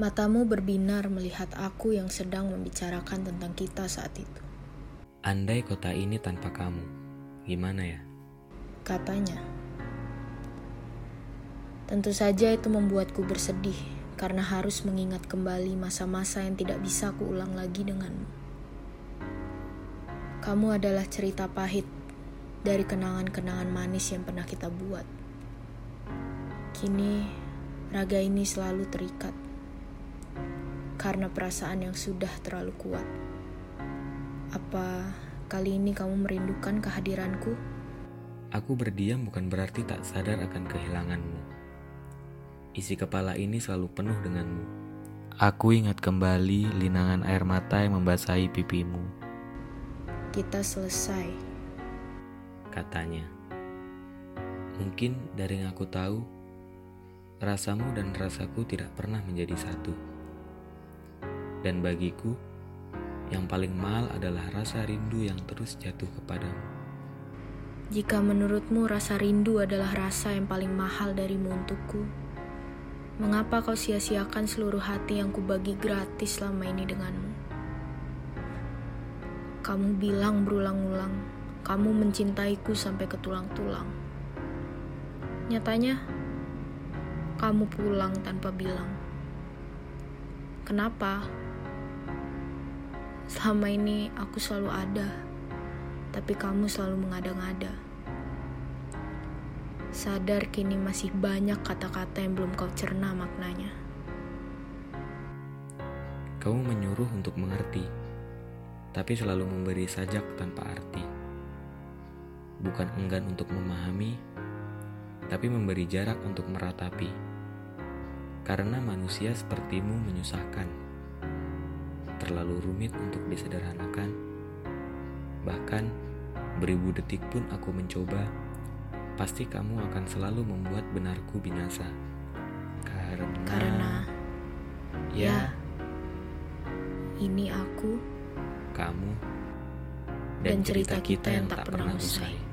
Matamu berbinar melihat aku yang sedang membicarakan tentang kita saat itu. Andai kota ini tanpa kamu, gimana ya? Katanya. Tentu saja itu membuatku bersedih karena harus mengingat kembali masa-masa yang tidak bisa kuulang lagi denganmu. Kamu adalah cerita pahit dari kenangan-kenangan manis yang pernah kita buat. Kini, raga ini selalu terikat karena perasaan yang sudah terlalu kuat. Apa kali ini kamu merindukan kehadiranku? Aku berdiam bukan berarti tak sadar akan kehilanganmu. Isi kepala ini selalu penuh denganmu. Aku ingat kembali linangan air mata yang membasahi pipimu. Kita selesai, katanya. Mungkin dari yang aku tahu, rasamu dan rasaku tidak pernah menjadi satu. Dan bagiku, yang paling mahal adalah rasa rindu yang terus jatuh kepadamu. Jika menurutmu rasa rindu adalah rasa yang paling mahal darimu untukku, mengapa kau sia-siakan seluruh hati yang kubagi gratis selama ini denganmu? Kamu bilang berulang-ulang, kamu mencintaiku sampai ke tulang-tulang. Nyatanya, kamu pulang tanpa bilang. Kenapa? Selama ini aku selalu ada, tapi kamu selalu mengada-ngada. Sadar kini masih banyak kata-kata yang belum kau cerna maknanya. Kamu menyuruh untuk mengerti, tapi selalu memberi sajak tanpa arti. Bukan enggan untuk memahami, tapi memberi jarak untuk meratapi. Karena manusia sepertimu menyusahkan terlalu rumit untuk disederhanakan. Bahkan beribu detik pun aku mencoba, pasti kamu akan selalu membuat benarku binasa. Karena, Karena ya, ya ini aku kamu dan cerita kita yang tak pernah usai.